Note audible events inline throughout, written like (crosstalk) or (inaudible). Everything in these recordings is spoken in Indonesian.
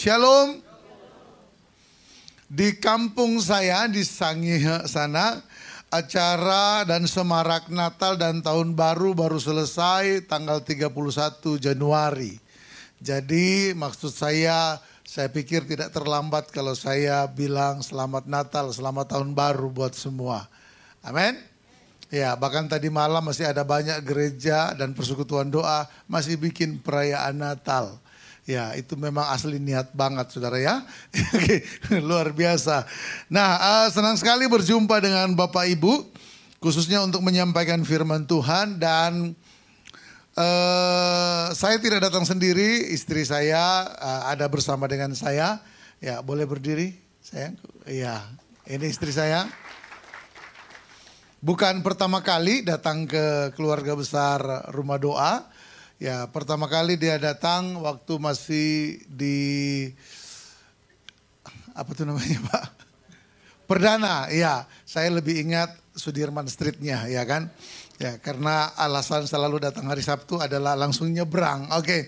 Shalom. Di kampung saya di Sangihe sana acara dan semarak Natal dan tahun baru baru selesai tanggal 31 Januari. Jadi maksud saya saya pikir tidak terlambat kalau saya bilang selamat Natal, selamat tahun baru buat semua. Amin. Ya, bahkan tadi malam masih ada banyak gereja dan persekutuan doa masih bikin perayaan Natal. Ya, itu memang asli niat banget saudara ya. (laughs) Luar biasa. Nah, uh, senang sekali berjumpa dengan Bapak Ibu. Khususnya untuk menyampaikan firman Tuhan. Dan uh, saya tidak datang sendiri. Istri saya uh, ada bersama dengan saya. Ya, boleh berdiri sayang? Iya, ini istri saya. Bukan pertama kali datang ke keluarga besar rumah doa Ya, pertama kali dia datang waktu masih di apa tuh namanya, (laughs) Pak? Perdana, ya. Saya lebih ingat Sudirman Streetnya, ya kan? Ya, karena alasan selalu datang hari Sabtu adalah langsung nyebrang. Oke. Okay.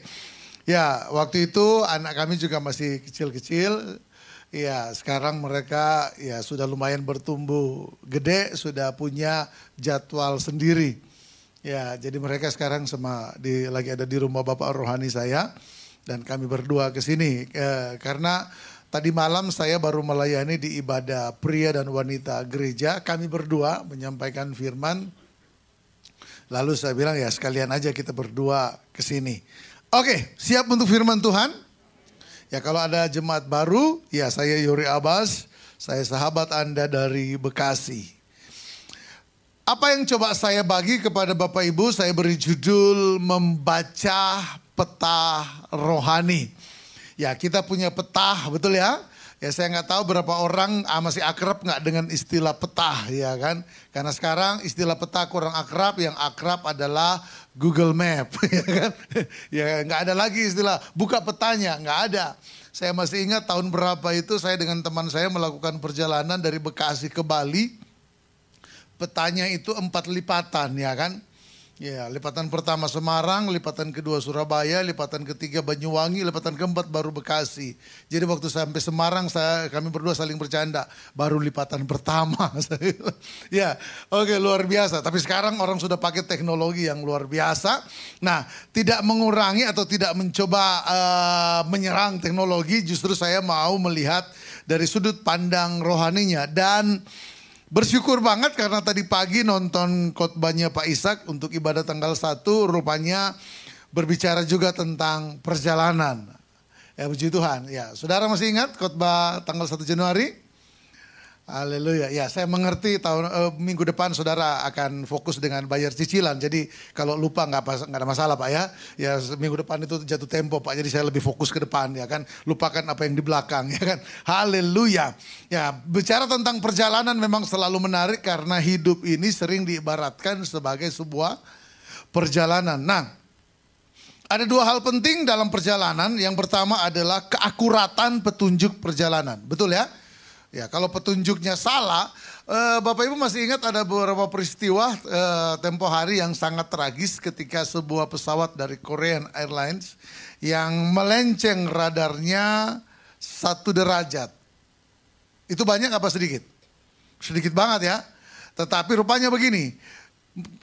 Ya, waktu itu anak kami juga masih kecil-kecil. Ya, sekarang mereka ya sudah lumayan bertumbuh gede, sudah punya jadwal sendiri. Ya, jadi mereka sekarang sama di lagi ada di rumah Bapak rohani saya dan kami berdua ke sini eh, karena tadi malam saya baru melayani di ibadah pria dan wanita gereja. Kami berdua menyampaikan firman. Lalu saya bilang ya sekalian aja kita berdua ke sini. Oke, siap untuk firman Tuhan? Ya kalau ada jemaat baru, ya saya Yuri Abbas, saya sahabat Anda dari Bekasi. Apa yang coba saya bagi kepada Bapak Ibu, saya beri judul membaca peta rohani. Ya kita punya peta, betul ya? Ya saya nggak tahu berapa orang ah, masih akrab nggak dengan istilah peta, ya kan? Karena sekarang istilah peta kurang akrab, yang akrab adalah Google Map, (laughs) ya kan? Ya nggak ada lagi istilah buka petanya, nggak ada. Saya masih ingat tahun berapa itu saya dengan teman saya melakukan perjalanan dari Bekasi ke Bali petanya itu empat lipatan ya kan. Ya, lipatan pertama Semarang, lipatan kedua Surabaya, lipatan ketiga Banyuwangi, lipatan keempat baru Bekasi. Jadi waktu sampai Semarang saya kami berdua saling bercanda, baru lipatan pertama. (laughs) ya, oke okay, luar biasa. Tapi sekarang orang sudah pakai teknologi yang luar biasa. Nah, tidak mengurangi atau tidak mencoba uh, menyerang teknologi, justru saya mau melihat dari sudut pandang rohaninya dan Bersyukur banget karena tadi pagi nonton khotbahnya Pak Ishak untuk ibadah tanggal 1 rupanya berbicara juga tentang perjalanan. Ya puji Tuhan. Ya, Saudara masih ingat khotbah tanggal 1 Januari? Haleluya. Ya, saya mengerti tahun uh, minggu depan saudara akan fokus dengan bayar cicilan. Jadi kalau lupa nggak nggak ada masalah pak ya. Ya minggu depan itu jatuh tempo pak. Jadi saya lebih fokus ke depan ya kan. Lupakan apa yang di belakang (laughs) ya kan. Haleluya. Ya bicara tentang perjalanan memang selalu menarik karena hidup ini sering diibaratkan sebagai sebuah perjalanan. Nah ada dua hal penting dalam perjalanan. Yang pertama adalah keakuratan petunjuk perjalanan. Betul ya? Ya, kalau petunjuknya salah, eh, Bapak Ibu masih ingat ada beberapa peristiwa eh, tempo hari yang sangat tragis ketika sebuah pesawat dari Korean Airlines yang melenceng radarnya satu derajat. Itu banyak apa sedikit? Sedikit banget ya. Tetapi rupanya begini,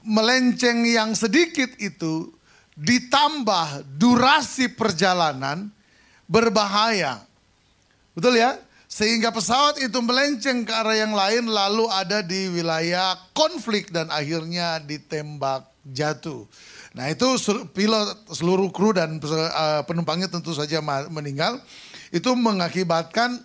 melenceng yang sedikit itu ditambah durasi perjalanan berbahaya. Betul ya? Sehingga pesawat itu melenceng ke arah yang lain lalu ada di wilayah konflik dan akhirnya ditembak jatuh. Nah itu pilot seluruh kru dan eh, penumpangnya tentu saja meninggal. Itu mengakibatkan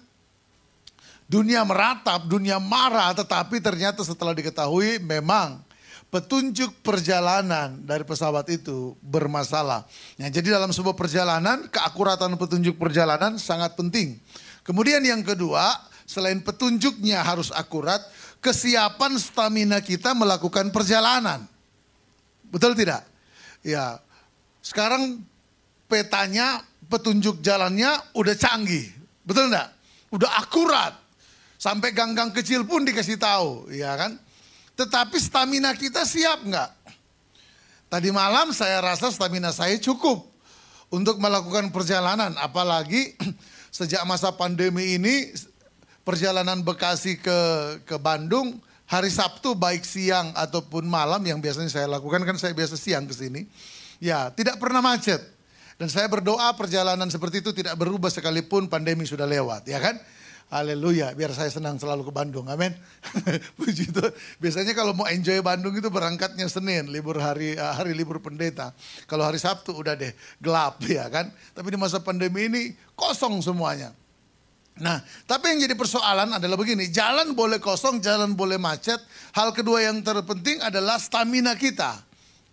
dunia meratap, dunia marah tetapi ternyata setelah diketahui memang petunjuk perjalanan dari pesawat itu bermasalah. Nah, jadi dalam sebuah perjalanan keakuratan petunjuk perjalanan sangat penting. Kemudian yang kedua, selain petunjuknya harus akurat, kesiapan stamina kita melakukan perjalanan. Betul tidak? Ya. Sekarang petanya, petunjuk jalannya udah canggih. Betul enggak? Udah akurat. Sampai gang-gang kecil pun dikasih tahu, ya kan? Tetapi stamina kita siap enggak? Tadi malam saya rasa stamina saya cukup untuk melakukan perjalanan, apalagi sejak masa pandemi ini perjalanan Bekasi ke ke Bandung hari Sabtu baik siang ataupun malam yang biasanya saya lakukan kan saya biasa siang ke sini. Ya, tidak pernah macet. Dan saya berdoa perjalanan seperti itu tidak berubah sekalipun pandemi sudah lewat, ya kan? Haleluya, biar saya senang selalu ke Bandung. Amin. (laughs) Puji Tuhan. Biasanya kalau mau enjoy Bandung itu berangkatnya Senin, libur hari eh, hari libur pendeta. Kalau hari Sabtu udah deh gelap (laughs) ya kan. Tapi di masa pandemi ini kosong semuanya. Nah, tapi yang jadi persoalan adalah begini, jalan boleh kosong, jalan boleh macet. Hal kedua yang terpenting adalah stamina kita.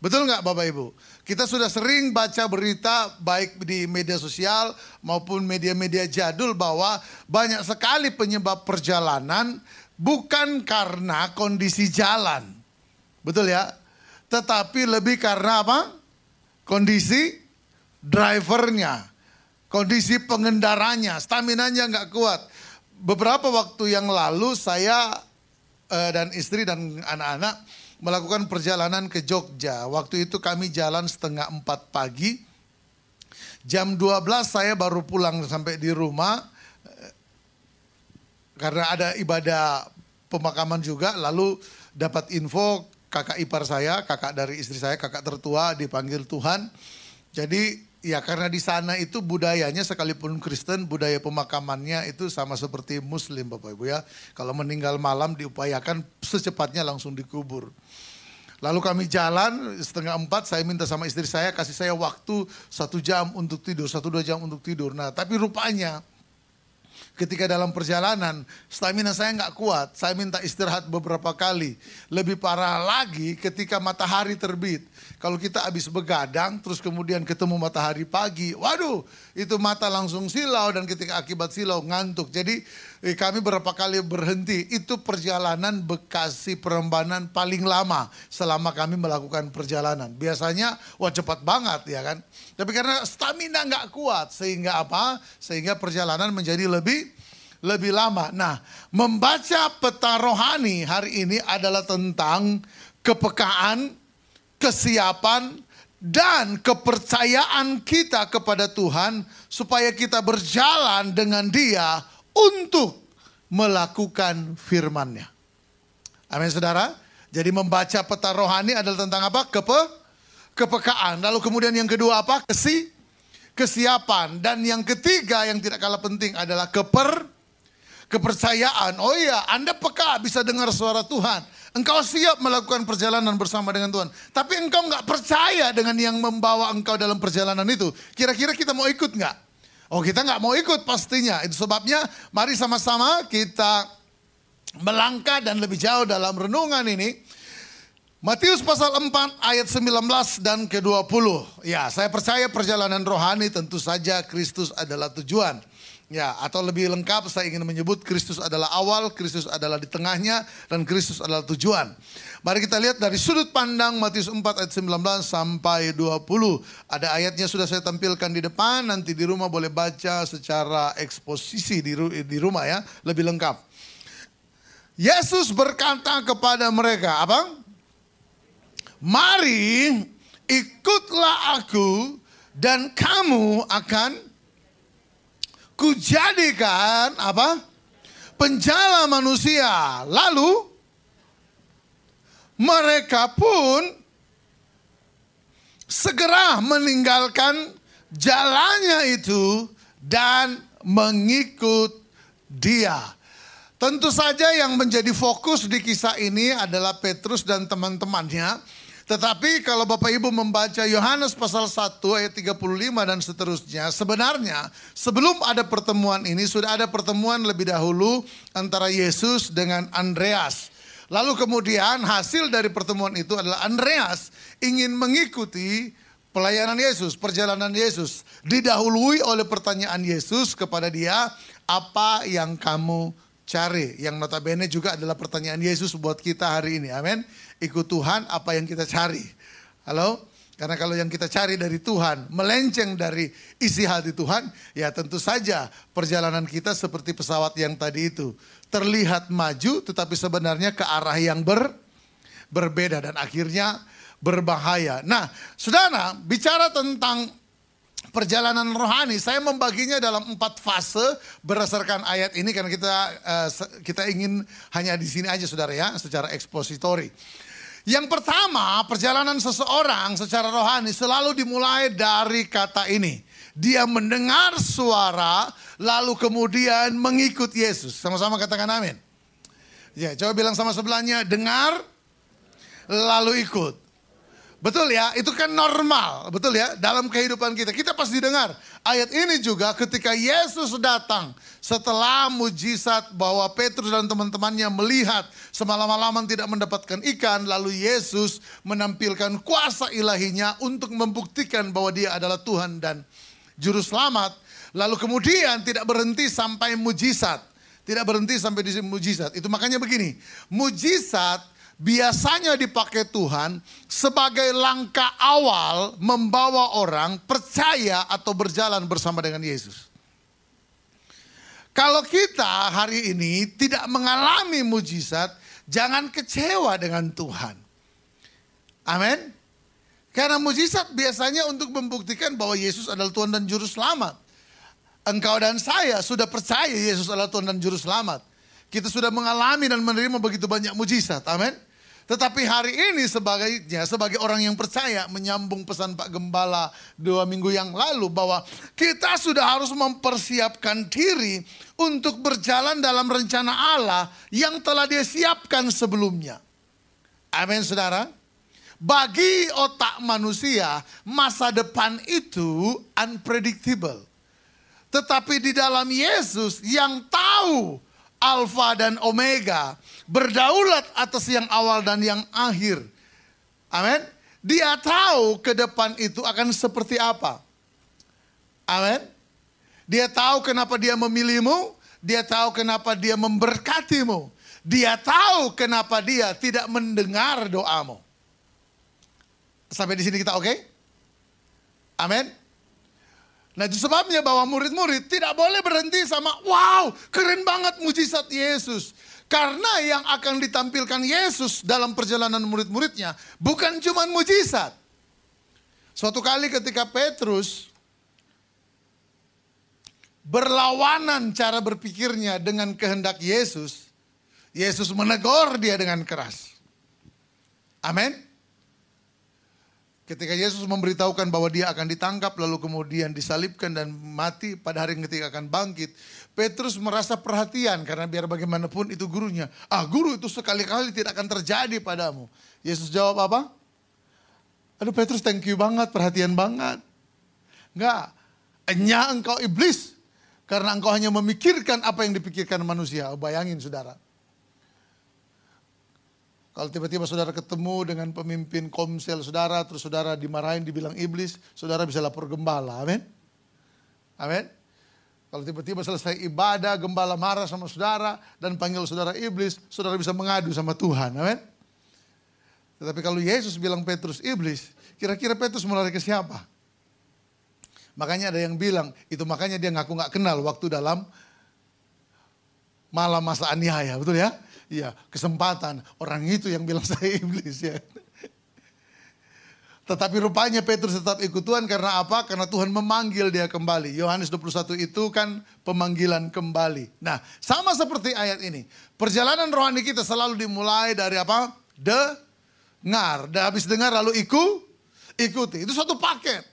Betul nggak Bapak Ibu? Kita sudah sering baca berita baik di media sosial maupun media-media jadul bahwa banyak sekali penyebab perjalanan bukan karena kondisi jalan. Betul ya? Tetapi lebih karena apa? Kondisi drivernya kondisi pengendaranya, stamina-nya nggak kuat. Beberapa waktu yang lalu saya uh, dan istri dan anak-anak melakukan perjalanan ke Jogja. Waktu itu kami jalan setengah empat pagi. Jam 12 saya baru pulang sampai di rumah. Eh, karena ada ibadah pemakaman juga. Lalu dapat info kakak ipar saya, kakak dari istri saya, kakak tertua dipanggil Tuhan. Jadi Ya karena di sana itu budayanya sekalipun Kristen budaya pemakamannya itu sama seperti Muslim Bapak Ibu ya. Kalau meninggal malam diupayakan secepatnya langsung dikubur. Lalu kami jalan setengah empat saya minta sama istri saya kasih saya waktu satu jam untuk tidur, satu dua jam untuk tidur. Nah tapi rupanya ketika dalam perjalanan stamina saya nggak kuat. Saya minta istirahat beberapa kali. Lebih parah lagi ketika matahari terbit. Kalau kita habis begadang terus kemudian ketemu matahari pagi, waduh itu mata langsung silau dan ketika akibat silau ngantuk. Jadi kami berapa kali berhenti. Itu perjalanan Bekasi Perembanan paling lama selama kami melakukan perjalanan. Biasanya wah cepat banget ya kan. Tapi karena stamina nggak kuat sehingga apa? Sehingga perjalanan menjadi lebih lebih lama. Nah, membaca peta rohani hari ini adalah tentang kepekaan kesiapan, dan kepercayaan kita kepada Tuhan supaya kita berjalan dengan dia untuk melakukan firman-Nya. Amin saudara. Jadi membaca peta rohani adalah tentang apa? Kepe, kepekaan. Lalu kemudian yang kedua apa? Kesi, kesiapan. Dan yang ketiga yang tidak kalah penting adalah keper, kepercayaan. Oh iya, Anda peka bisa dengar suara Tuhan. Engkau siap melakukan perjalanan bersama dengan Tuhan. Tapi engkau nggak percaya dengan yang membawa engkau dalam perjalanan itu. Kira-kira kita mau ikut nggak? Oh kita nggak mau ikut pastinya. Itu sebabnya mari sama-sama kita melangkah dan lebih jauh dalam renungan ini. Matius pasal 4 ayat 19 dan ke-20. Ya, saya percaya perjalanan rohani tentu saja Kristus adalah tujuan. Ya, atau lebih lengkap saya ingin menyebut Kristus adalah awal, Kristus adalah di tengahnya, dan Kristus adalah tujuan. Mari kita lihat dari sudut pandang Matius 4 ayat 19 sampai 20. Ada ayatnya sudah saya tampilkan di depan, nanti di rumah boleh baca secara eksposisi di, di rumah ya, lebih lengkap. Yesus berkata kepada mereka, apa? Mari ikutlah aku dan kamu akan kujadikan apa? Penjala manusia. Lalu mereka pun segera meninggalkan jalannya itu dan mengikut dia. Tentu saja yang menjadi fokus di kisah ini adalah Petrus dan teman-temannya tetapi kalau Bapak Ibu membaca Yohanes pasal 1 ayat 35 dan seterusnya, sebenarnya sebelum ada pertemuan ini sudah ada pertemuan lebih dahulu antara Yesus dengan Andreas. Lalu kemudian hasil dari pertemuan itu adalah Andreas ingin mengikuti pelayanan Yesus, perjalanan Yesus. Didahului oleh pertanyaan Yesus kepada dia, apa yang kamu cari? Yang notabene juga adalah pertanyaan Yesus buat kita hari ini. Amin ikut Tuhan apa yang kita cari. Halo? Karena kalau yang kita cari dari Tuhan, melenceng dari isi hati Tuhan, ya tentu saja perjalanan kita seperti pesawat yang tadi itu. Terlihat maju tetapi sebenarnya ke arah yang ber, berbeda dan akhirnya berbahaya. Nah, saudara, bicara tentang perjalanan rohani. Saya membaginya dalam empat fase berdasarkan ayat ini karena kita uh, kita ingin hanya di sini aja saudara ya secara ekspositori. Yang pertama, perjalanan seseorang secara rohani selalu dimulai dari kata ini. Dia mendengar suara lalu kemudian mengikut Yesus. Sama-sama katakan amin. Ya, coba bilang sama sebelahnya, dengar lalu ikut. Betul ya, itu kan normal, betul ya, dalam kehidupan kita. Kita pasti dengar. Ayat ini juga ketika Yesus datang setelah mujizat bahwa Petrus dan teman-temannya melihat semalam-malaman tidak mendapatkan ikan, lalu Yesus menampilkan kuasa ilahinya untuk membuktikan bahwa dia adalah Tuhan dan juru selamat. Lalu kemudian tidak berhenti sampai mujizat. Tidak berhenti sampai di mujizat. Itu makanya begini, mujizat biasanya dipakai Tuhan sebagai langkah awal membawa orang percaya atau berjalan bersama dengan Yesus. Kalau kita hari ini tidak mengalami mujizat, jangan kecewa dengan Tuhan. Amin. Karena mujizat biasanya untuk membuktikan bahwa Yesus adalah Tuhan dan Juru Selamat. Engkau dan saya sudah percaya Yesus adalah Tuhan dan Juru Selamat. Kita sudah mengalami dan menerima begitu banyak mujizat. Amin. Tetapi hari ini sebagai sebagai orang yang percaya menyambung pesan Pak Gembala dua minggu yang lalu bahwa kita sudah harus mempersiapkan diri untuk berjalan dalam rencana Allah yang telah dia siapkan sebelumnya. Amin saudara. Bagi otak manusia masa depan itu unpredictable. Tetapi di dalam Yesus yang tahu Alfa dan Omega, berdaulat atas yang awal dan yang akhir. Amin. Dia tahu ke depan itu akan seperti apa. Amin. Dia tahu kenapa dia memilihmu, dia tahu kenapa dia memberkatimu. Dia tahu kenapa dia tidak mendengar doamu. Sampai di sini kita oke? Okay? Amin. Nah itu sebabnya bahwa murid-murid tidak boleh berhenti sama wow keren banget mujizat Yesus. Karena yang akan ditampilkan Yesus dalam perjalanan murid-muridnya bukan cuma mujizat. Suatu kali ketika Petrus berlawanan cara berpikirnya dengan kehendak Yesus, Yesus menegur dia dengan keras. Amin. Ketika Yesus memberitahukan bahwa dia akan ditangkap lalu kemudian disalibkan dan mati pada hari ketika akan bangkit. Petrus merasa perhatian karena biar bagaimanapun itu gurunya. Ah guru itu sekali-kali tidak akan terjadi padamu. Yesus jawab apa? Aduh Petrus thank you banget, perhatian banget. Enggak, enya engkau iblis. Karena engkau hanya memikirkan apa yang dipikirkan manusia. Bayangin saudara. Kalau tiba-tiba saudara ketemu dengan pemimpin komsel saudara, terus saudara dimarahin, dibilang iblis, saudara bisa lapor gembala. Amin. Amin. Kalau tiba-tiba selesai ibadah, gembala marah sama saudara dan panggil saudara iblis, saudara bisa mengadu sama Tuhan. Amin. Tetapi kalau Yesus bilang Petrus iblis, kira-kira Petrus mulai ke siapa? Makanya ada yang bilang, itu makanya dia ngaku nggak kenal waktu dalam malam masa aniaya, betul ya? Iya, kesempatan. Orang itu yang bilang saya (laughs) iblis ya. Tetapi rupanya Petrus tetap ikut Tuhan karena apa? Karena Tuhan memanggil dia kembali. Yohanes 21 itu kan pemanggilan kembali. Nah, sama seperti ayat ini. Perjalanan rohani kita selalu dimulai dari apa? Dengar. Dan habis dengar lalu ikut, ikuti. Itu satu paket.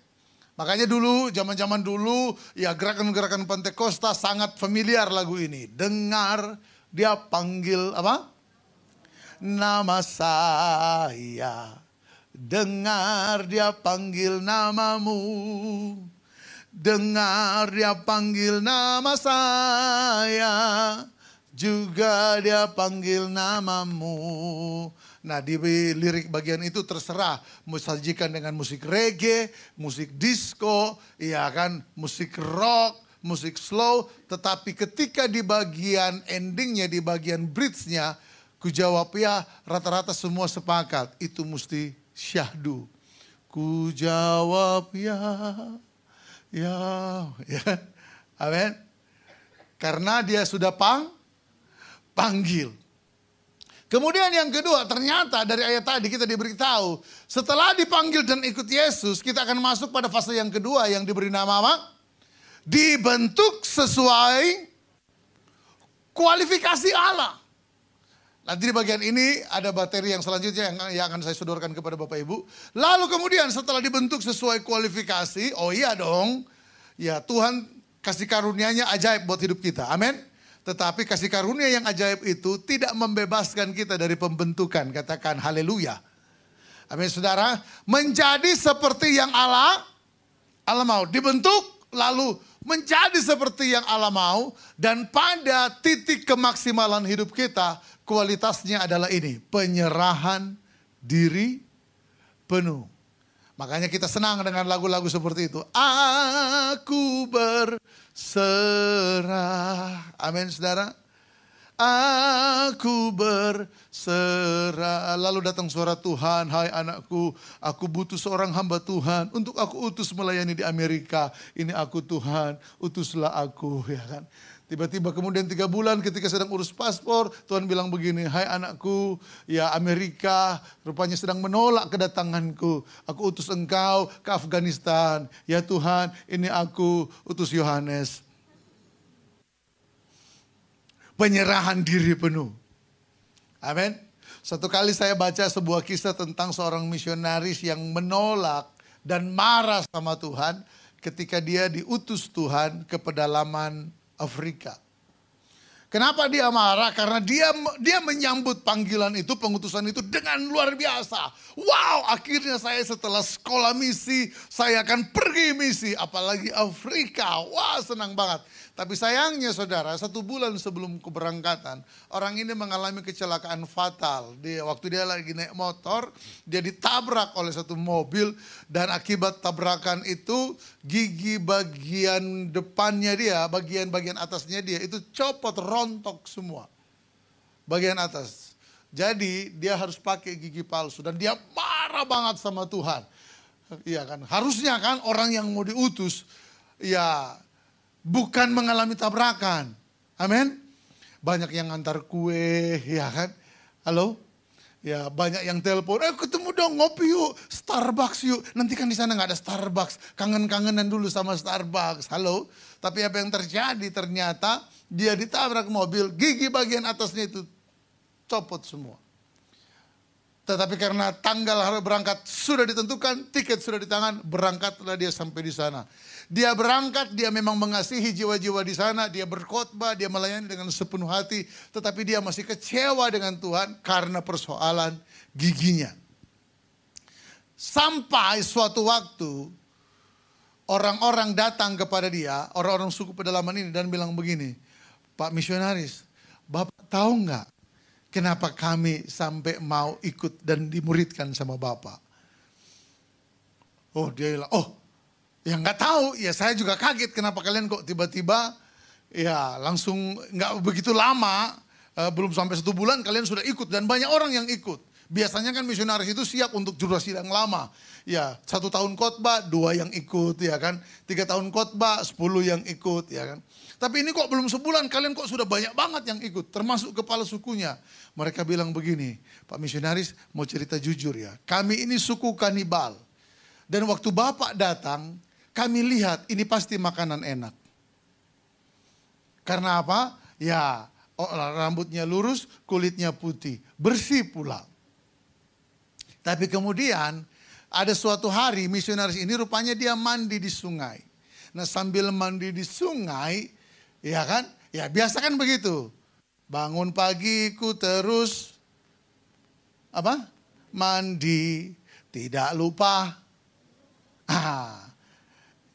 Makanya dulu, zaman-zaman dulu, ya gerakan-gerakan Pentakosta sangat familiar lagu ini. Dengar, dia panggil apa? Nama saya. Dengar dia panggil namamu. Dengar dia panggil nama saya. Juga dia panggil namamu. Nah di lirik bagian itu terserah mau sajikan dengan musik reggae, musik disco, iya kan, musik rock, musik slow, tetapi ketika di bagian endingnya, di bagian bridge-nya, ku jawab ya rata-rata semua sepakat, itu mesti syahdu. Ku jawab ya, ya, ya, amin. Karena dia sudah pang, panggil. Kemudian yang kedua, ternyata dari ayat tadi kita diberitahu, setelah dipanggil dan ikut Yesus, kita akan masuk pada fase yang kedua yang diberi nama apa? Dibentuk sesuai kualifikasi Allah. Nanti di bagian ini ada materi yang selanjutnya yang, yang akan saya sodorkan kepada Bapak Ibu. Lalu kemudian setelah dibentuk sesuai kualifikasi, oh iya dong, ya Tuhan kasih karunia-Nya ajaib buat hidup kita. Amin. Tetapi kasih karunia yang ajaib itu tidak membebaskan kita dari pembentukan. Katakan haleluya. Amin saudara. Menjadi seperti yang Allah, Allah mau. Dibentuk lalu menjadi seperti yang Allah mau. Dan pada titik kemaksimalan hidup kita, kualitasnya adalah ini. Penyerahan diri penuh. Makanya kita senang dengan lagu-lagu seperti itu. Aku berserah. Amin saudara. Aku berserah. Lalu datang suara Tuhan, hai anakku, aku butuh seorang hamba Tuhan untuk aku utus melayani di Amerika. Ini aku Tuhan, utuslah aku, ya kan. Tiba-tiba kemudian tiga bulan ketika sedang urus paspor, Tuhan bilang begini, hai anakku, ya Amerika rupanya sedang menolak kedatanganku. Aku utus engkau ke Afghanistan. Ya Tuhan, ini aku utus Yohanes. Penyerahan diri penuh. Amin. Satu kali saya baca sebuah kisah tentang seorang misionaris yang menolak dan marah sama Tuhan ketika dia diutus Tuhan ke pedalaman Afrika. Kenapa dia marah? Karena dia dia menyambut panggilan itu, pengutusan itu dengan luar biasa. Wow, akhirnya saya setelah sekolah misi, saya akan pergi misi, apalagi Afrika. Wah, senang banget. Tapi sayangnya saudara, satu bulan sebelum keberangkatan, orang ini mengalami kecelakaan fatal. Dia waktu dia lagi naik motor, dia ditabrak oleh satu mobil dan akibat tabrakan itu gigi bagian depannya dia, bagian-bagian atasnya dia itu copot rontok semua. Bagian atas. Jadi dia harus pakai gigi palsu dan dia marah banget sama Tuhan. Iya kan? Harusnya kan orang yang mau diutus ya bukan mengalami tabrakan. Amin. Banyak yang antar kue, ya kan? Halo? Ya banyak yang telepon, eh ketemu dong ngopi yuk, Starbucks yuk. Nanti kan di sana nggak ada Starbucks, kangen-kangenan dulu sama Starbucks. Halo? Tapi apa yang terjadi ternyata dia ditabrak mobil, gigi bagian atasnya itu copot semua. Tetapi karena tanggal harus berangkat sudah ditentukan, tiket sudah di tangan, berangkatlah dia sampai di sana. Dia berangkat, dia memang mengasihi jiwa-jiwa di sana, dia berkhotbah, dia melayani dengan sepenuh hati, tetapi dia masih kecewa dengan Tuhan karena persoalan giginya. Sampai suatu waktu orang-orang datang kepada dia, orang-orang suku pedalaman ini dan bilang begini, Pak misionaris, Bapak tahu nggak kenapa kami sampai mau ikut dan dimuridkan sama Bapak? Oh dia bilang, oh Ya nggak tahu, ya saya juga kaget kenapa kalian kok tiba-tiba ya langsung nggak begitu lama, uh, belum sampai satu bulan kalian sudah ikut dan banyak orang yang ikut. Biasanya kan misionaris itu siap untuk durasi yang lama. Ya satu tahun khotbah dua yang ikut ya kan, tiga tahun khotbah sepuluh yang ikut ya kan. Tapi ini kok belum sebulan kalian kok sudah banyak banget yang ikut, termasuk kepala sukunya. Mereka bilang begini, Pak misionaris mau cerita jujur ya, kami ini suku kanibal. Dan waktu Bapak datang, kami lihat ini pasti makanan enak. Karena apa? Ya, oh, rambutnya lurus, kulitnya putih, bersih pula. Tapi kemudian ada suatu hari misionaris ini rupanya dia mandi di sungai. Nah sambil mandi di sungai, ya kan? Ya biasa kan begitu. Bangun pagi ku terus apa? Mandi, tidak lupa. Ah,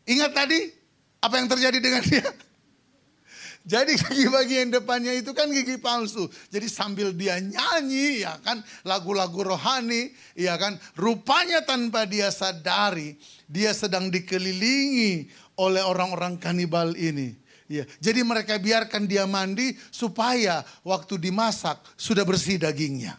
Ingat tadi apa yang terjadi dengan dia? (laughs) Jadi gigi bagian depannya itu kan gigi palsu. Jadi sambil dia nyanyi ya kan lagu-lagu rohani ya kan rupanya tanpa dia sadari dia sedang dikelilingi oleh orang-orang kanibal ini. Ya, jadi mereka biarkan dia mandi supaya waktu dimasak sudah bersih dagingnya.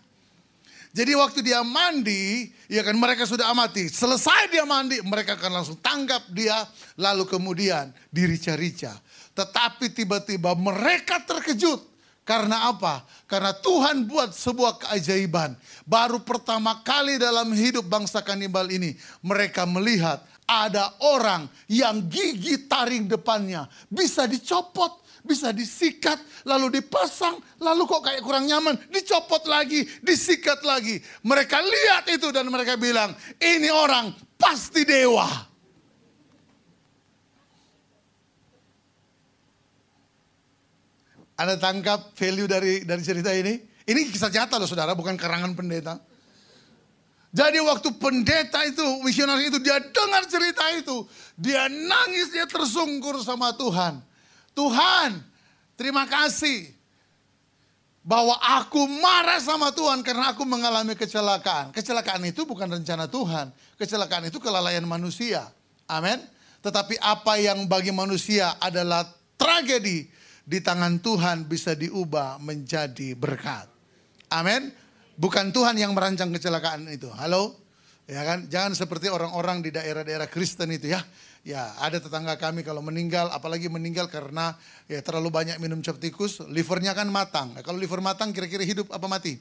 Jadi waktu dia mandi, ya kan mereka sudah amati. Selesai dia mandi, mereka akan langsung tangkap dia, lalu kemudian dirica-rica. Tetapi tiba-tiba mereka terkejut Karena apa? Karena Tuhan buat sebuah keajaiban. Baru pertama kali dalam hidup bangsa kanibal ini, mereka melihat ada orang yang gigi taring depannya bisa dicopot, bisa disikat, lalu dipasang, lalu kok kayak kurang nyaman, dicopot lagi, disikat lagi. Mereka lihat itu dan mereka bilang, ini orang pasti dewa. Anda tangkap value dari dari cerita ini? Ini kisah nyata loh saudara, bukan karangan pendeta. Jadi waktu pendeta itu, misionaris itu, dia dengar cerita itu. Dia nangis, dia tersungkur sama Tuhan. Tuhan, terima kasih. Bahwa aku marah sama Tuhan karena aku mengalami kecelakaan. Kecelakaan itu bukan rencana Tuhan. Kecelakaan itu kelalaian manusia. Amin. Tetapi apa yang bagi manusia adalah tragedi di tangan Tuhan bisa diubah menjadi berkat. Amin. Bukan Tuhan yang merancang kecelakaan itu. Halo? Ya kan? Jangan seperti orang-orang di daerah-daerah Kristen itu ya. Ya, ada tetangga kami kalau meninggal, apalagi meninggal karena ya terlalu banyak minum cap tikus, livernya kan matang. Nah, kalau liver matang kira-kira hidup apa mati?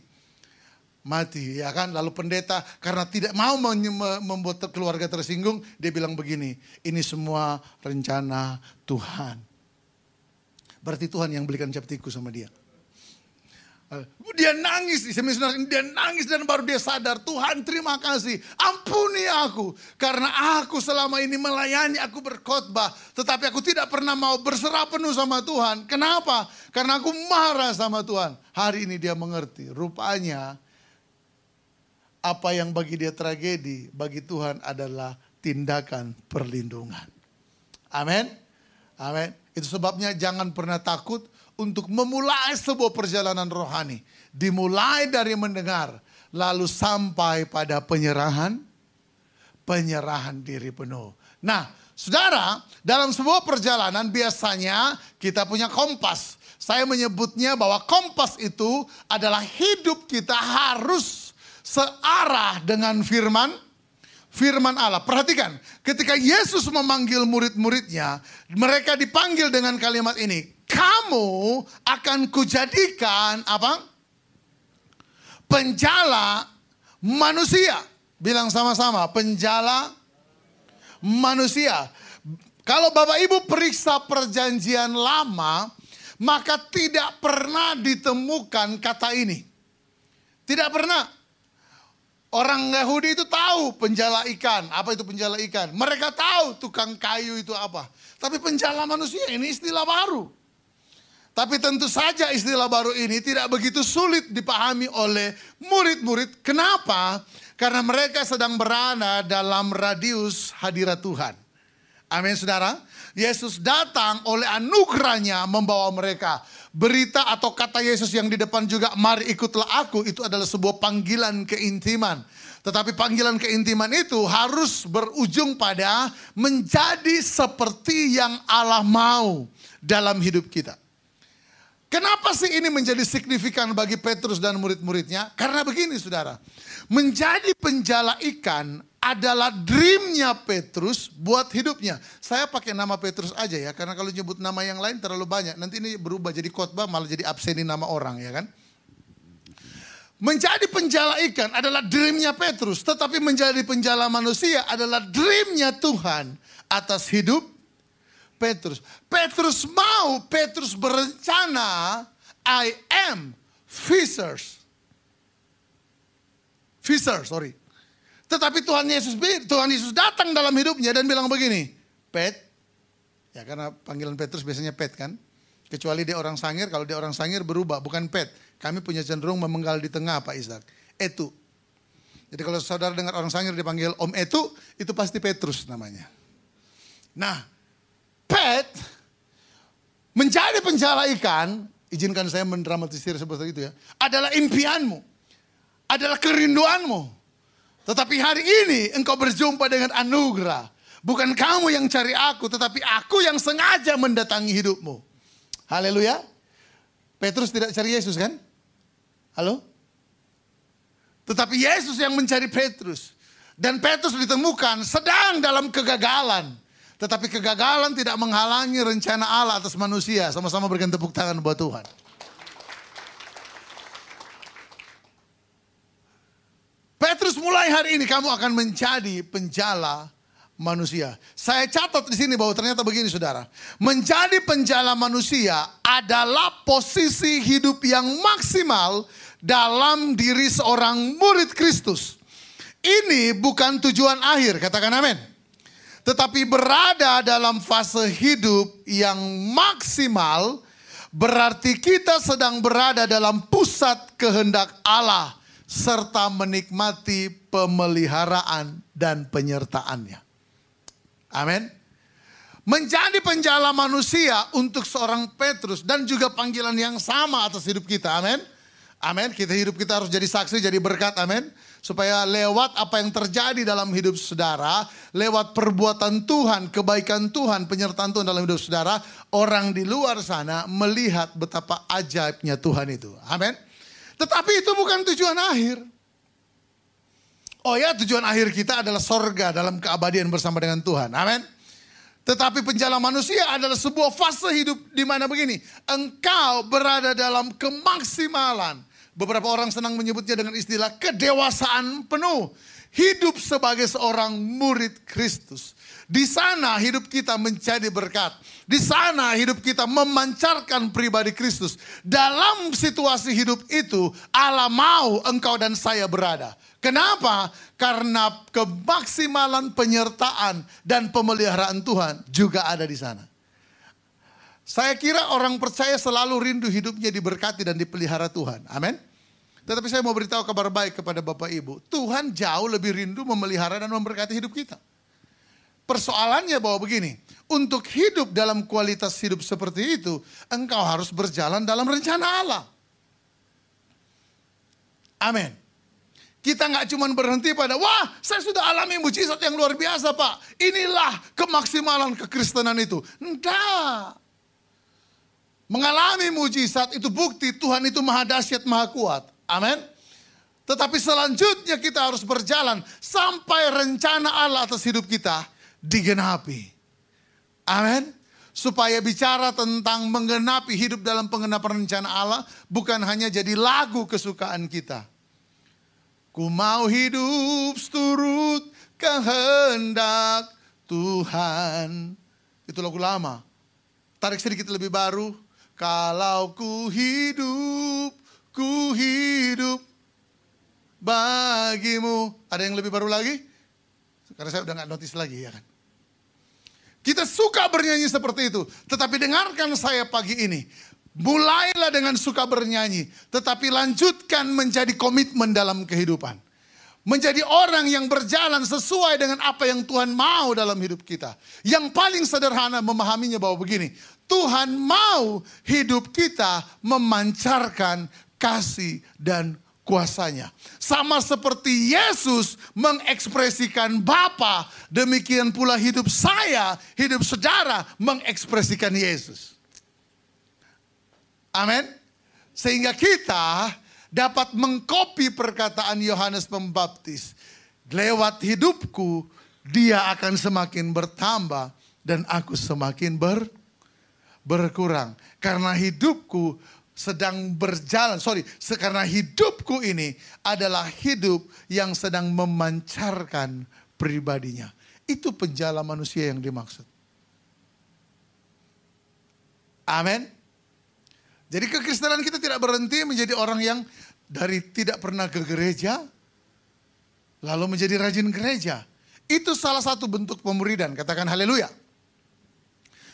Mati, ya kan? Lalu pendeta karena tidak mau membuat keluarga tersinggung, dia bilang begini, ini semua rencana Tuhan. Berarti Tuhan yang belikan cap tikus sama dia. Dia nangis, dia nangis dan baru dia sadar, Tuhan terima kasih, ampuni aku. Karena aku selama ini melayani, aku berkhotbah. Tetapi aku tidak pernah mau berserah penuh sama Tuhan. Kenapa? Karena aku marah sama Tuhan. Hari ini dia mengerti, rupanya apa yang bagi dia tragedi, bagi Tuhan adalah tindakan perlindungan. Amin. Amin. Itu sebabnya jangan pernah takut untuk memulai sebuah perjalanan rohani. Dimulai dari mendengar, lalu sampai pada penyerahan, penyerahan diri penuh. Nah, saudara, dalam sebuah perjalanan biasanya kita punya kompas. Saya menyebutnya bahwa kompas itu adalah hidup kita harus searah dengan firman firman Allah. Perhatikan, ketika Yesus memanggil murid-muridnya, mereka dipanggil dengan kalimat ini, "Kamu akan kujadikan apa? Penjala manusia." Bilang sama-sama, penjala manusia. Kalau Bapak Ibu periksa perjanjian lama, maka tidak pernah ditemukan kata ini. Tidak pernah. Orang Yahudi itu tahu penjala ikan. Apa itu penjala ikan? Mereka tahu tukang kayu itu apa. Tapi penjala manusia ini istilah baru. Tapi tentu saja istilah baru ini tidak begitu sulit dipahami oleh murid-murid. Kenapa? Karena mereka sedang berada dalam radius hadirat Tuhan. Amin saudara. Yesus datang oleh anugerahnya membawa mereka berita atau kata Yesus yang di depan juga mari ikutlah aku itu adalah sebuah panggilan keintiman. Tetapi panggilan keintiman itu harus berujung pada menjadi seperti yang Allah mau dalam hidup kita. Kenapa sih ini menjadi signifikan bagi Petrus dan murid-muridnya? Karena begini saudara, menjadi penjala ikan adalah dreamnya Petrus buat hidupnya. Saya pakai nama Petrus aja ya, karena kalau nyebut nama yang lain terlalu banyak. Nanti ini berubah jadi khotbah malah jadi absenin nama orang ya kan. Menjadi penjala ikan adalah dreamnya Petrus, tetapi menjadi penjala manusia adalah dreamnya Tuhan atas hidup Petrus. Petrus mau, Petrus berencana, I am fishers. Fisher, sorry tetapi Tuhan Yesus Tuhan Yesus datang dalam hidupnya dan bilang begini, Pet, ya karena panggilan Petrus biasanya Pet kan, kecuali dia orang sangir, kalau dia orang sangir berubah, bukan Pet. Kami punya cenderung memenggal di tengah Pak Ishak. Etu. Jadi kalau saudara dengar orang sangir dipanggil Om Etu, itu pasti Petrus namanya. Nah, Pet menjadi penjala ikan, izinkan saya mendramatisir seperti itu ya, adalah impianmu, adalah kerinduanmu. Tetapi hari ini engkau berjumpa dengan anugerah. Bukan kamu yang cari aku, tetapi aku yang sengaja mendatangi hidupmu. Haleluya. Petrus tidak cari Yesus kan? Halo? Tetapi Yesus yang mencari Petrus. Dan Petrus ditemukan sedang dalam kegagalan. Tetapi kegagalan tidak menghalangi rencana Allah atas manusia. Sama-sama berikan tepuk tangan buat Tuhan. Petrus mulai hari ini kamu akan menjadi penjala manusia. Saya catat di sini bahwa ternyata begini saudara. Menjadi penjala manusia adalah posisi hidup yang maksimal dalam diri seorang murid Kristus. Ini bukan tujuan akhir, katakan amin. Tetapi berada dalam fase hidup yang maksimal berarti kita sedang berada dalam pusat kehendak Allah serta menikmati pemeliharaan dan penyertaannya. Amin. Menjadi penjala manusia untuk seorang Petrus dan juga panggilan yang sama atas hidup kita. Amin. Amin. Kita hidup kita harus jadi saksi, jadi berkat. Amin. Supaya lewat apa yang terjadi dalam hidup saudara, lewat perbuatan Tuhan, kebaikan Tuhan, penyertaan Tuhan dalam hidup saudara, orang di luar sana melihat betapa ajaibnya Tuhan itu. Amin. Tetapi itu bukan tujuan akhir. Oh ya tujuan akhir kita adalah sorga dalam keabadian bersama dengan Tuhan. Amin. Tetapi penjala manusia adalah sebuah fase hidup di mana begini. Engkau berada dalam kemaksimalan. Beberapa orang senang menyebutnya dengan istilah kedewasaan penuh. Hidup sebagai seorang murid Kristus. Di sana hidup kita menjadi berkat. Di sana hidup kita memancarkan pribadi Kristus. Dalam situasi hidup itu Allah mau engkau dan saya berada. Kenapa? Karena kemaksimalan penyertaan dan pemeliharaan Tuhan juga ada di sana. Saya kira orang percaya selalu rindu hidupnya diberkati dan dipelihara Tuhan. Amin. Tetapi saya mau beritahu kabar baik kepada Bapak Ibu. Tuhan jauh lebih rindu memelihara dan memberkati hidup kita. Persoalannya bahwa begini, untuk hidup dalam kualitas hidup seperti itu, engkau harus berjalan dalam rencana Allah. Amin. Kita nggak cuma berhenti pada, wah saya sudah alami mujizat yang luar biasa pak. Inilah kemaksimalan kekristenan itu. Enggak. Mengalami mujizat itu bukti Tuhan itu maha dahsyat, maha kuat. Amin. Tetapi selanjutnya kita harus berjalan sampai rencana Allah atas hidup kita digenapi. Amin. Supaya bicara tentang menggenapi hidup dalam pengenapan rencana Allah bukan hanya jadi lagu kesukaan kita Ku mau hidup seturut kehendak Tuhan. Itu lagu lama. Tarik sedikit lebih baru. Kalau ku hidup, ku hidup bagimu. Ada yang lebih baru lagi? Karena saya udah gak notice lagi ya kan. Kita suka bernyanyi seperti itu. Tetapi dengarkan saya pagi ini. Mulailah dengan suka bernyanyi, tetapi lanjutkan menjadi komitmen dalam kehidupan. Menjadi orang yang berjalan sesuai dengan apa yang Tuhan mau dalam hidup kita. Yang paling sederhana memahaminya bahwa begini, Tuhan mau hidup kita memancarkan kasih dan kuasanya. Sama seperti Yesus mengekspresikan Bapa, demikian pula hidup saya, hidup saudara mengekspresikan Yesus. Amin. Sehingga kita dapat mengkopi perkataan Yohanes Pembaptis. Lewat hidupku dia akan semakin bertambah dan aku semakin ber, berkurang. Karena hidupku sedang berjalan, sorry, karena hidupku ini adalah hidup yang sedang memancarkan pribadinya. Itu penjala manusia yang dimaksud. Amin. Jadi kekristenan kita tidak berhenti menjadi orang yang dari tidak pernah ke gereja, lalu menjadi rajin gereja. Itu salah satu bentuk pemuridan, katakan haleluya.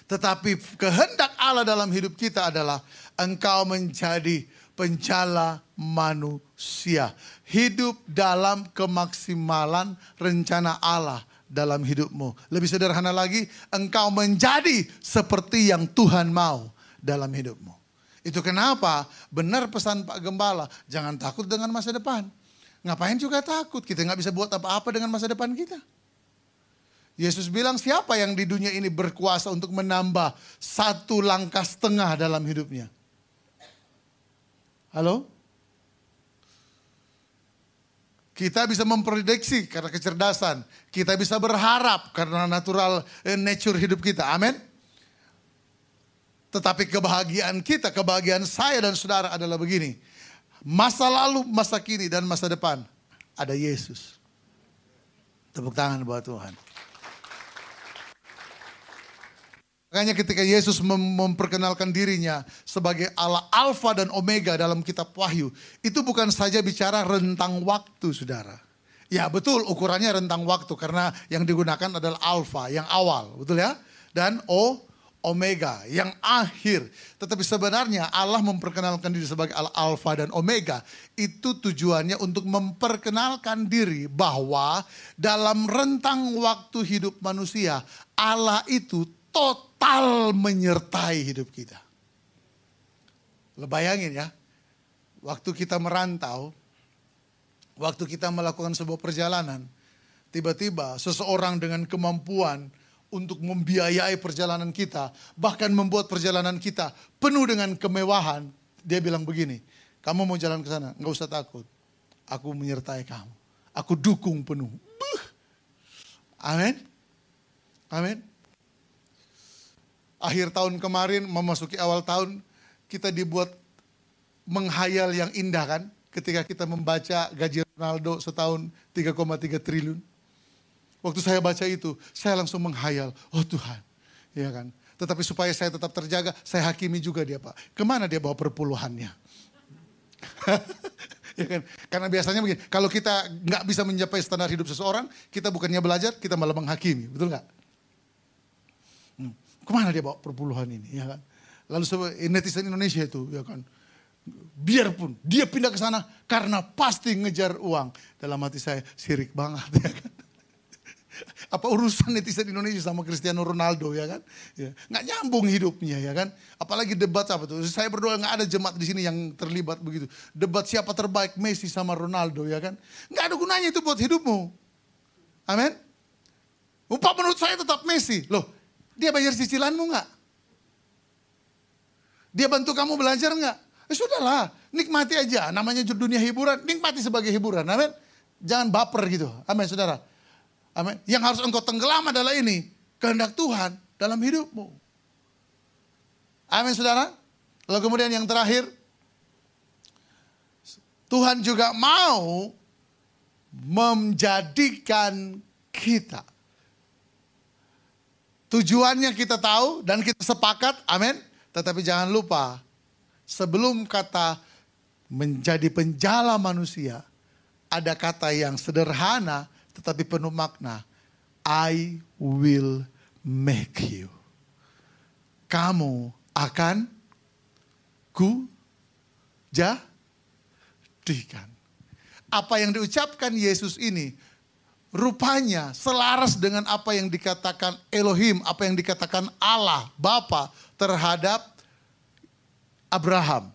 Tetapi kehendak Allah dalam hidup kita adalah engkau menjadi pencala manusia. Hidup dalam kemaksimalan rencana Allah dalam hidupmu. Lebih sederhana lagi, engkau menjadi seperti yang Tuhan mau dalam hidupmu. Itu kenapa benar pesan Pak Gembala, jangan takut dengan masa depan. Ngapain juga takut, kita nggak bisa buat apa-apa dengan masa depan kita. Yesus bilang siapa yang di dunia ini berkuasa untuk menambah satu langkah setengah dalam hidupnya? Halo? Kita bisa memprediksi karena kecerdasan. Kita bisa berharap karena natural eh, nature hidup kita. Amin. Tetapi kebahagiaan kita, kebahagiaan saya dan saudara adalah begini. Masa lalu, masa kini, dan masa depan ada Yesus. Tepuk tangan buat Tuhan. Makanya ketika Yesus mem memperkenalkan dirinya sebagai Allah Alfa dan Omega dalam kitab Wahyu, itu bukan saja bicara rentang waktu, saudara. Ya betul ukurannya rentang waktu karena yang digunakan adalah Alfa, yang awal, betul ya? Dan O, Omega, yang akhir. Tetapi sebenarnya Allah memperkenalkan diri sebagai Allah Alfa dan Omega. Itu tujuannya untuk memperkenalkan diri bahwa dalam rentang waktu hidup manusia, Allah itu total menyertai hidup kita. Lo bayangin ya, waktu kita merantau, waktu kita melakukan sebuah perjalanan, tiba-tiba seseorang dengan kemampuan untuk membiayai perjalanan kita, bahkan membuat perjalanan kita penuh dengan kemewahan, dia bilang begini, kamu mau jalan ke sana, nggak usah takut, aku menyertai kamu, aku dukung penuh. Amin. Amin akhir tahun kemarin memasuki awal tahun kita dibuat menghayal yang indah kan ketika kita membaca gaji Ronaldo setahun 3,3 triliun. Waktu saya baca itu, saya langsung menghayal, oh Tuhan, ya kan. Tetapi supaya saya tetap terjaga, saya hakimi juga dia Pak. Ke mana dia bawa perpuluhannya? (laughs) ya kan? Karena biasanya begini, kalau kita nggak bisa mencapai standar hidup seseorang, kita bukannya belajar, kita malah menghakimi, betul nggak? Ke mana dia bawa perpuluhan ini, ya kan? Lalu netizen Indonesia itu, ya kan? Biarpun dia pindah ke sana karena pasti ngejar uang. Dalam hati saya sirik banget, ya kan? (laughs) Apa urusan netizen Indonesia sama Cristiano Ronaldo ya kan? Ya, nggak nyambung hidupnya ya kan? Apalagi debat apa tuh? Saya berdoa nggak ada jemaat di sini yang terlibat begitu. Debat siapa terbaik Messi sama Ronaldo ya kan? Nggak ada gunanya itu buat hidupmu. Amin. Upah menurut saya tetap Messi. Loh, dia bayar cicilanmu nggak? Dia bantu kamu belajar nggak? Eh sudahlah, nikmati aja. Namanya dunia hiburan, nikmati sebagai hiburan. Amin. Jangan baper gitu. Amin, saudara. Amin. Yang harus engkau tenggelam adalah ini. Kehendak Tuhan dalam hidupmu. Amin, saudara. Lalu kemudian yang terakhir. Tuhan juga mau menjadikan kita Tujuannya kita tahu dan kita sepakat, amin. Tetapi jangan lupa, sebelum kata menjadi penjala manusia, ada kata yang sederhana tetapi penuh makna. I will make you. Kamu akan ku jadikan. Apa yang diucapkan Yesus ini rupanya selaras dengan apa yang dikatakan Elohim, apa yang dikatakan Allah, Bapa terhadap Abraham.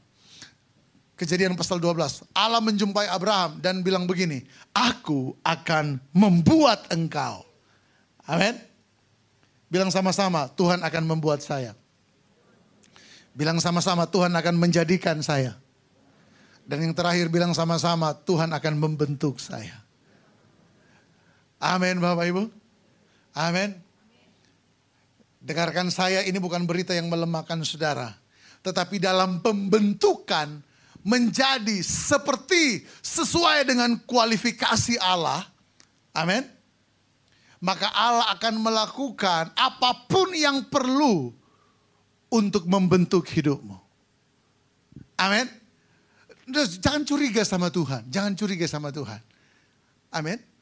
Kejadian pasal 12. Allah menjumpai Abraham dan bilang begini, "Aku akan membuat engkau." Amin. Bilang sama-sama, Tuhan akan membuat saya. Bilang sama-sama, Tuhan akan menjadikan saya. Dan yang terakhir bilang sama-sama, Tuhan akan membentuk saya. Amin Bapak Ibu. Amin. Dengarkan saya ini bukan berita yang melemahkan saudara. Tetapi dalam pembentukan menjadi seperti sesuai dengan kualifikasi Allah. Amin. Maka Allah akan melakukan apa pun yang perlu untuk membentuk hidupmu. Amin. Jangan curiga sama Tuhan. Jangan curiga sama Tuhan. Amin.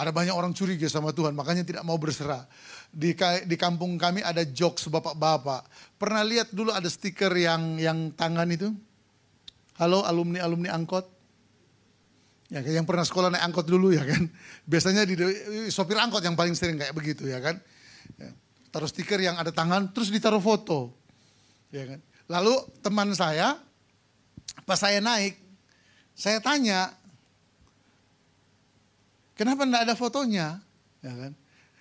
Ada banyak orang curiga sama Tuhan, makanya tidak mau berserah. Di, di kampung kami ada jokes bapak-bapak. Pernah lihat dulu ada stiker yang yang tangan itu? Halo alumni-alumni angkot. Ya, yang pernah sekolah naik angkot dulu ya kan. (laughs) Biasanya di sopir angkot yang paling sering kayak begitu ya kan. Ya, taruh stiker yang ada tangan, terus ditaruh foto. Ya kan. Lalu teman saya, pas saya naik, saya tanya, Kenapa enggak ada fotonya? Ya kan?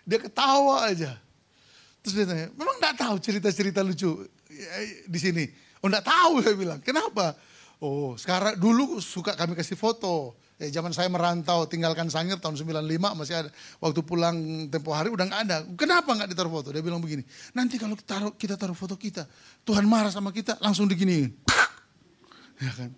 Dia ketawa aja. Terus dia tanya, memang enggak tahu cerita-cerita lucu di sini? Oh enggak tahu saya bilang. Kenapa? Oh sekarang dulu suka kami kasih foto. Ya, zaman saya merantau tinggalkan Sangir tahun 95 masih ada. Waktu pulang tempo hari udah nggak ada. Kenapa nggak ditaruh foto? Dia bilang begini. Nanti kalau kita taruh, kita taruh foto kita, Tuhan marah sama kita, langsung diginiin. (laughs) Ya kan?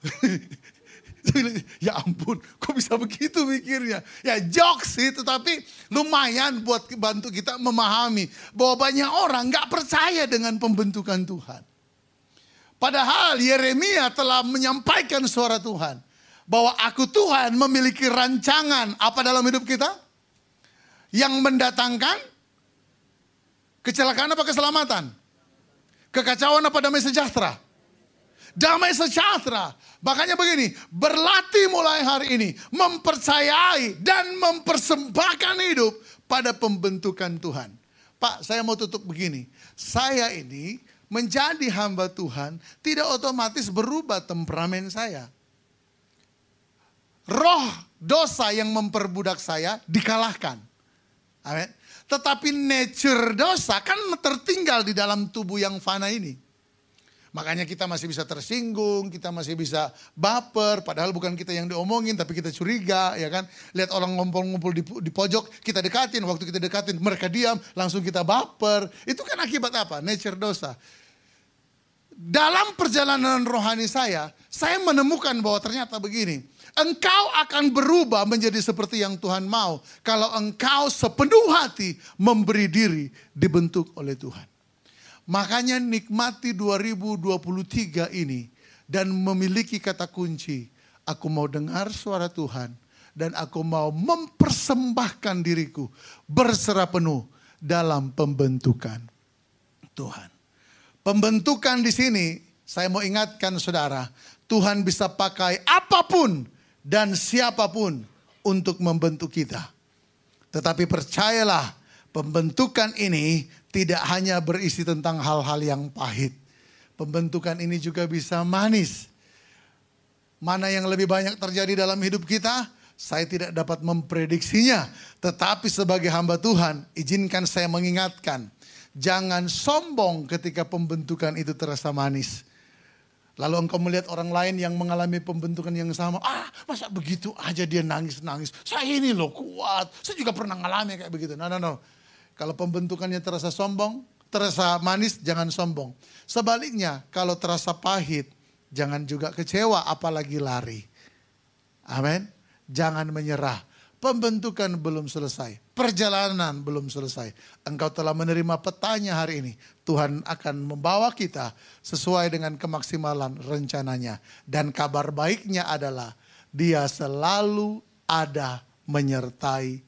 (laughs) (laughs) ya ampun, kok bisa begitu mikirnya? Ya jokes sih, tetapi lumayan buat bantu kita memahami bahwa banyak orang nggak percaya dengan pembentukan Tuhan. Padahal Yeremia telah menyampaikan suara Tuhan bahwa aku Tuhan memiliki rancangan apa dalam hidup kita yang mendatangkan kecelakaan apa keselamatan, kekacauan apa damai sejahtera damai sejahtera. Makanya begini, berlatih mulai hari ini, mempercayai dan mempersembahkan hidup pada pembentukan Tuhan. Pak, saya mau tutup begini. Saya ini menjadi hamba Tuhan tidak otomatis berubah temperamen saya. Roh dosa yang memperbudak saya dikalahkan. Amin. Tetapi nature dosa kan tertinggal di dalam tubuh yang fana ini. Makanya kita masih bisa tersinggung, kita masih bisa baper, padahal bukan kita yang diomongin, tapi kita curiga, ya kan? Lihat orang ngumpul-ngumpul di, di pojok, kita dekatin, waktu kita dekatin, mereka diam, langsung kita baper. Itu kan akibat apa? Nature dosa. Dalam perjalanan rohani saya, saya menemukan bahwa ternyata begini, engkau akan berubah menjadi seperti yang Tuhan mau kalau engkau sepenuh hati memberi diri dibentuk oleh Tuhan. Makanya nikmati 2023 ini dan memiliki kata kunci. Aku mau dengar suara Tuhan dan aku mau mempersembahkan diriku berserah penuh dalam pembentukan Tuhan. Pembentukan di sini saya mau ingatkan saudara, Tuhan bisa pakai apa pun dan siapa pun untuk membentuk kita. Tetapi percayalah, pembentukan ini tidak hanya berisi tentang hal-hal yang pahit. Pembentukan ini juga bisa manis. Mana yang lebih banyak terjadi dalam hidup kita, saya tidak dapat memprediksinya. Tetapi sebagai hamba Tuhan, izinkan saya mengingatkan. Jangan sombong ketika pembentukan itu terasa manis. Lalu engkau melihat orang lain yang mengalami pembentukan yang sama. Ah masa begitu aja dia nangis-nangis. Saya ini loh kuat. Saya juga pernah ngalami kayak begitu. No, no, no. Kalau pembentukannya terasa sombong, terasa manis, jangan sombong. Sebaliknya, kalau terasa pahit, jangan juga kecewa, apalagi lari. Amin. Jangan menyerah. Pembentukan belum selesai. Perjalanan belum selesai. Engkau telah menerima petanya hari ini. Tuhan akan membawa kita sesuai dengan kemaksimalan rencananya. Dan kabar baiknya adalah dia selalu ada menyertai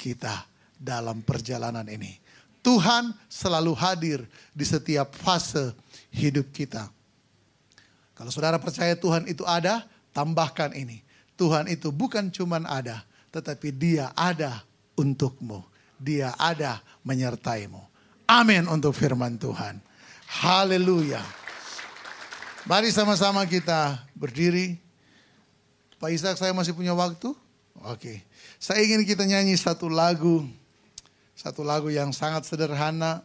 kita dalam perjalanan ini. Tuhan selalu hadir di setiap fase hidup kita. Kalau saudara percaya Tuhan itu ada, tambahkan ini. Tuhan itu bukan cuman ada, tetapi dia ada untukmu. Dia ada menyertaimu. Amin untuk firman Tuhan. Haleluya. Mari sama-sama kita berdiri. Pak Ishak saya masih punya waktu? Oke. Saya ingin kita nyanyi satu lagu. Satu lagu yang sangat sederhana